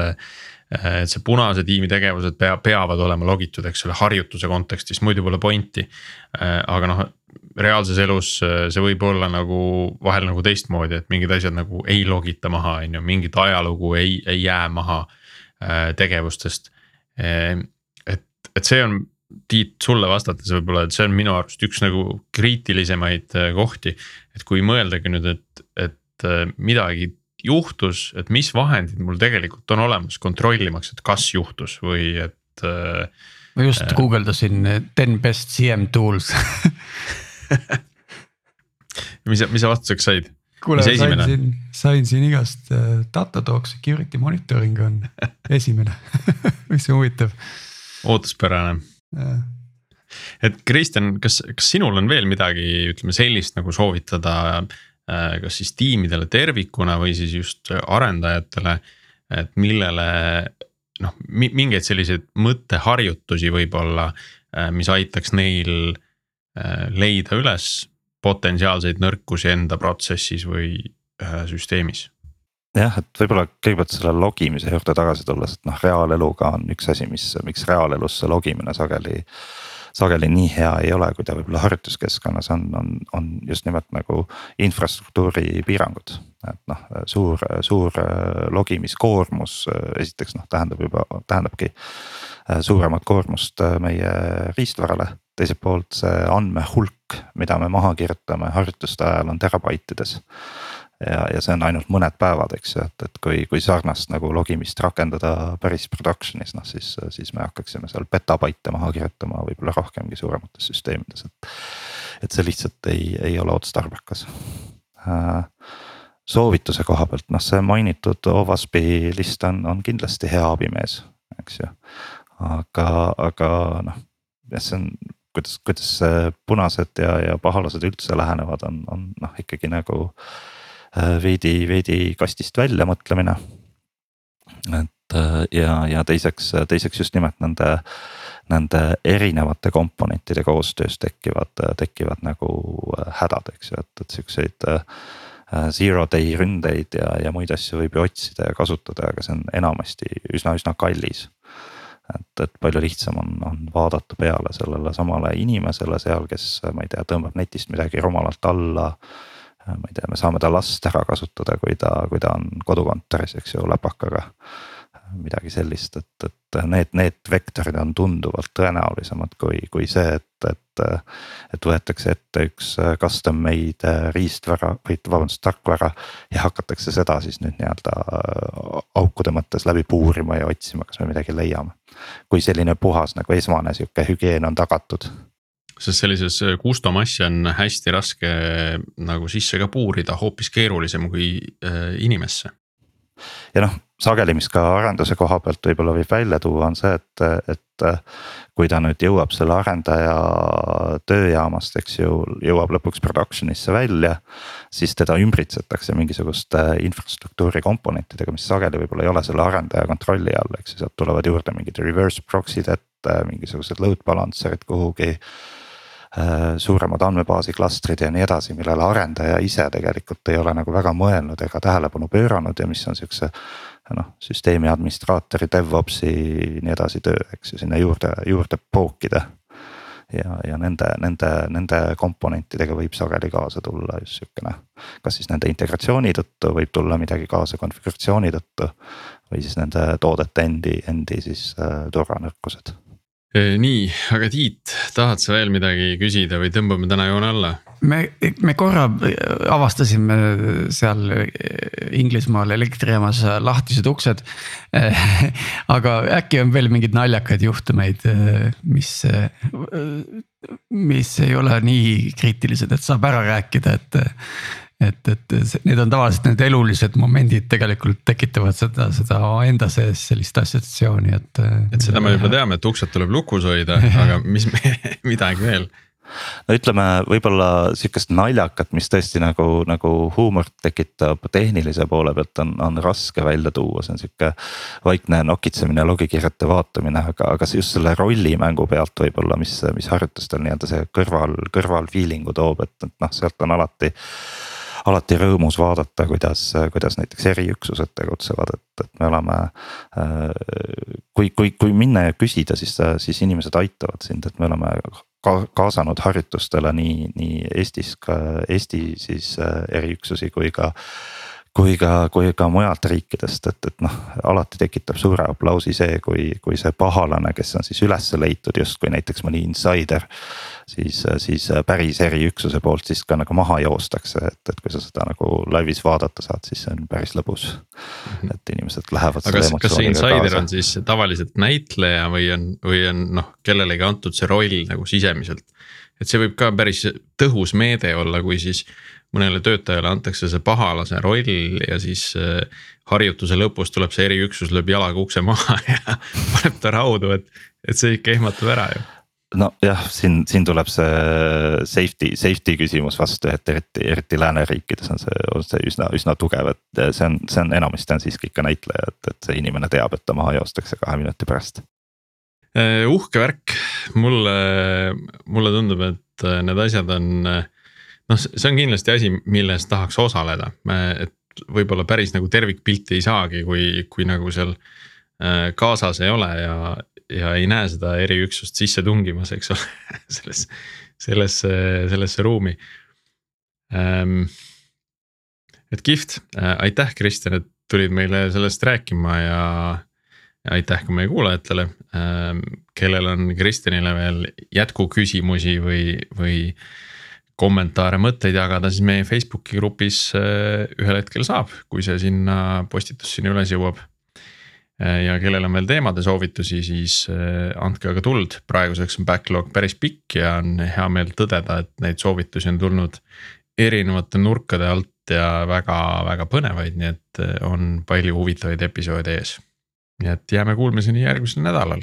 et see punase tiimi tegevused pea, peavad olema logitud, eks ole, harjutuse kontekstis, muidu pole pointi. Äh, aga noh, reaalses elus äh, see võib olla nagu vahel nagu teistmoodi, et mingid asjad nagu ei logita maha, on ju, mingit ajalugu ei, ei jää maha tegevustest. et, et see on Tiit, sulle vastates võib-olla, et see on minu arust üks nagu kriitilisemaid kohti. et kui mõeldagi nüüd, et, et midagi juhtus, et mis vahendid mul tegelikult on olemas kontrollimaks, et kas juhtus või et äh,. ma just äh, guugeldasin ten best CM tools mis sa, mis sa vastuseks said? kuule, sain siin, sain siin igast uh, Datadog security monitoring on esimene mis on huvitav. ootuspärane et Kristjan, kas, kas sinul on veel midagi, ütleme sellist nagu soovitada äh, Äh, kas siis tiimidele tervikuna või siis just arendajatele. et millele noh, mingeid selliseid mõtteharjutusi võib-olla, äh, mis aitaks neil äh, leida üles potentsiaalseid nõrkusi enda protsessis või äh, süsteemis jah, et võib-olla kõigepealt selle logimise juurde tagasi tulles, et noh, reaaleluga on üks asi, mis, miks reaalelus see logimine sageli sageli nii hea ei ole, kui ta võib-olla harjutuskeskkonnas on, on, on just nimelt nagu infrastruktuuri piirangud. et noh, suur, suur äh, logimiskoormus äh, esiteks noh, tähendab juba, tähendabki äh, suuremat koormust meie riistvarale. teiselt poolt see andmehulk, mida me maha kirjutame harjutuste ajal on terabaitides ja, ja see on ainult mõned päevad, eks ju, et, et kui, kui sarnast nagu logimist rakendada päris production'is, noh siis, siis me hakkaksime seal petabaite maha kirjutama võib-olla rohkemgi suuremates süsteemides, et. et see lihtsalt ei, ei ole otstarbekas äh, soovituse koha pealt, noh, see mainitud OWASP-i list on, on kindlasti hea abimees, eks ju. aga, aga noh, see on, kuidas, kuidas punased ja, ja pahalased üldse lähenevad, on, on noh, ikkagi nagu Äh, veidi, veidi kastist välja mõtlemine. et äh, ja, ja teiseks, teiseks just nimelt nende, nende erinevate komponentide koostöös tekivad, tekivad nagu äh, hädad, eks ju, et, et siukseid zero day ründeid ja, ja muid asju võib ju otsida ja kasutada, aga see on enamasti üsna, üsna kallis. et, et palju lihtsam on, on vaadata peale sellele samale inimesele seal, kes ma ei tea, tõmbab netist midagi rumalalt alla ma ei tea, me saame ta last ära kasutada, kui ta, kui ta on kodukontoris, eks ju, läpakaga. midagi sellist, et, et need, need vektorid on tunduvalt tõenäolisemad kui, kui see, et, et. et võetakse ette üks custom made riistvara või vabandust, tarkvara ja hakatakse seda siis nüüd nii-öelda aukude mõttes läbi puurima ja otsima, kas me midagi leiame. kui selline puhas nagu esmane sihuke hügieen on tagatud sest sellises custom asja on hästi raske nagu sisse ka puurida, hoopis keerulisem kui äh, inimesse. ja noh, sageli, mis ka arenduse koha pealt võib-olla võib välja tuua, on see, et, et kui ta nüüd jõuab selle arendaja tööjaamast, eks ju, jõuab lõpuks production'isse välja. siis teda ümbritsetakse mingisuguste infrastruktuuri komponentidega, mis sageli võib-olla ei ole selle arendaja kontrolli all, eks ju, sealt tulevad juurde mingid reverse proxy'd ette, mingisugused load balancer'id kuhugi Äh, suuremad andmebaasi klastrid ja nii edasi, millele arendaja ise tegelikult ei ole nagu väga mõelnud ega tähelepanu pööranud ja mis on siukse. noh, süsteemi administraatori, DevOpsi nii edasi töö, eks ju, sinna juurde, juurde pookida. ja, ja nende, nende, nende komponentidega võib sageli kaasa tulla just sihukene, kas siis nende integratsiooni tõttu võib tulla midagi kaasa konfiguratsiooni tõttu. või siis nende toodete endi, endi siis äh, turvanõrkused nii, aga Tiit, tahad sa veel midagi küsida või tõmbame täna joone alla? me, me korra avastasime seal Inglismaal elektrijaamas lahtised uksed. aga äkki on veel mingeid naljakaid juhtumeid, mis, mis ei ole nii kriitilised, et saab ära rääkida, et et, et need on tavaliselt need elulised momendid tegelikult tekitavad seda, seda enda sees sellist assotsiatsiooni, et. et seda me juba teame, et uksed tuleb lukus hoida, aga mis midagi veel no ütleme, võib-olla sihukest naljakat, mis tõesti nagu, nagu huumorit tekitab tehnilise poole pealt on, on raske välja tuua, see on sihuke. vaikne nokitsemine, logikirjete vaatamine, aga, aga just selle rollimängu pealt võib-olla, mis, mis harjutustel nii-öelda see kõrval, kõrval feeling'u toob, et, et noh, sealt on alati alati rõõmus vaadata, kuidas, kuidas näiteks eriüksused tegutsevad, et, et me oleme. Äh, kui, kui, kui minna ja küsida, siis, siis inimesed aitavad sind, et me oleme ka kaasanud harjutustele nii, nii Eestis ka Eesti siis äh, eriüksusi kui ka kui ka, kui ka mujalt riikidest, et, et noh, alati tekitab suure aplausi see, kui, kui see pahalane, kes on siis üles leitud justkui näiteks mõni insider. Siis, siis päris eriüksuse poolt siis ka nagu maha joostakse, et, et kui sa seda nagu laivis vaadata saad, siis see on päris lõbus. -hmm. et inimesed lähevad. aga kas, kas see insider kaasa. on siis tavaliselt näitleja või on, või on noh, kellelegi antud see roll nagu sisemiselt? et see võib ka päris tõhus meede olla, kui siis mõnele töötajale antakse see pahalase roll ja siis äh, harjutuse lõpus tuleb see eriüksus, lööb jalaga ukse maha ja paneb ta raudu, et, et see ikka ehmatab ära ju nojah, siin, siin tuleb see safety, safety küsimus vastu, et eriti, eriti lääneriikides on see, on see üsna, üsna tugev, et see on, see on enamasti on siiski ikka näitleja, et, et see inimene teab, et ta maha joostakse kahe minuti pärast Äh, uhke värk, mulle, mulle tundub, et et need asjad on. noh, see on kindlasti asi, milles tahaks osaleda, et võib-olla päris nagu tervikpilti ei saagi, kui, kui nagu seal kaasas ei ole ja, ja ei näe seda eriüksust sisse tungimas, eks ole selles, sellesse, sellesse ruumi ähm, et kihvt, aitäh, Kristjan, et tulid meile sellest rääkima ja aitäh ka meie kuulajatele, ähm, kellel on Kristjanile veel jätkuküsimusi või, või kommentaare, mõtteid jagada, siis meie Facebooki grupis äh, ühel hetkel saab, kui see sinna postitus sinna üles jõuab. Äh, ja kellel on veel teemade soovitusi, siis äh, andke aga tuld, praeguseks on backlog päris pikk ja on hea meel tõdeda, et neid soovitusi on tulnud erinevate nurkade alt ja väga-väga põnevaid, nii et on palju huvitavaid episoode ees nii et jääme kuulmiseni järgmisel nädalal.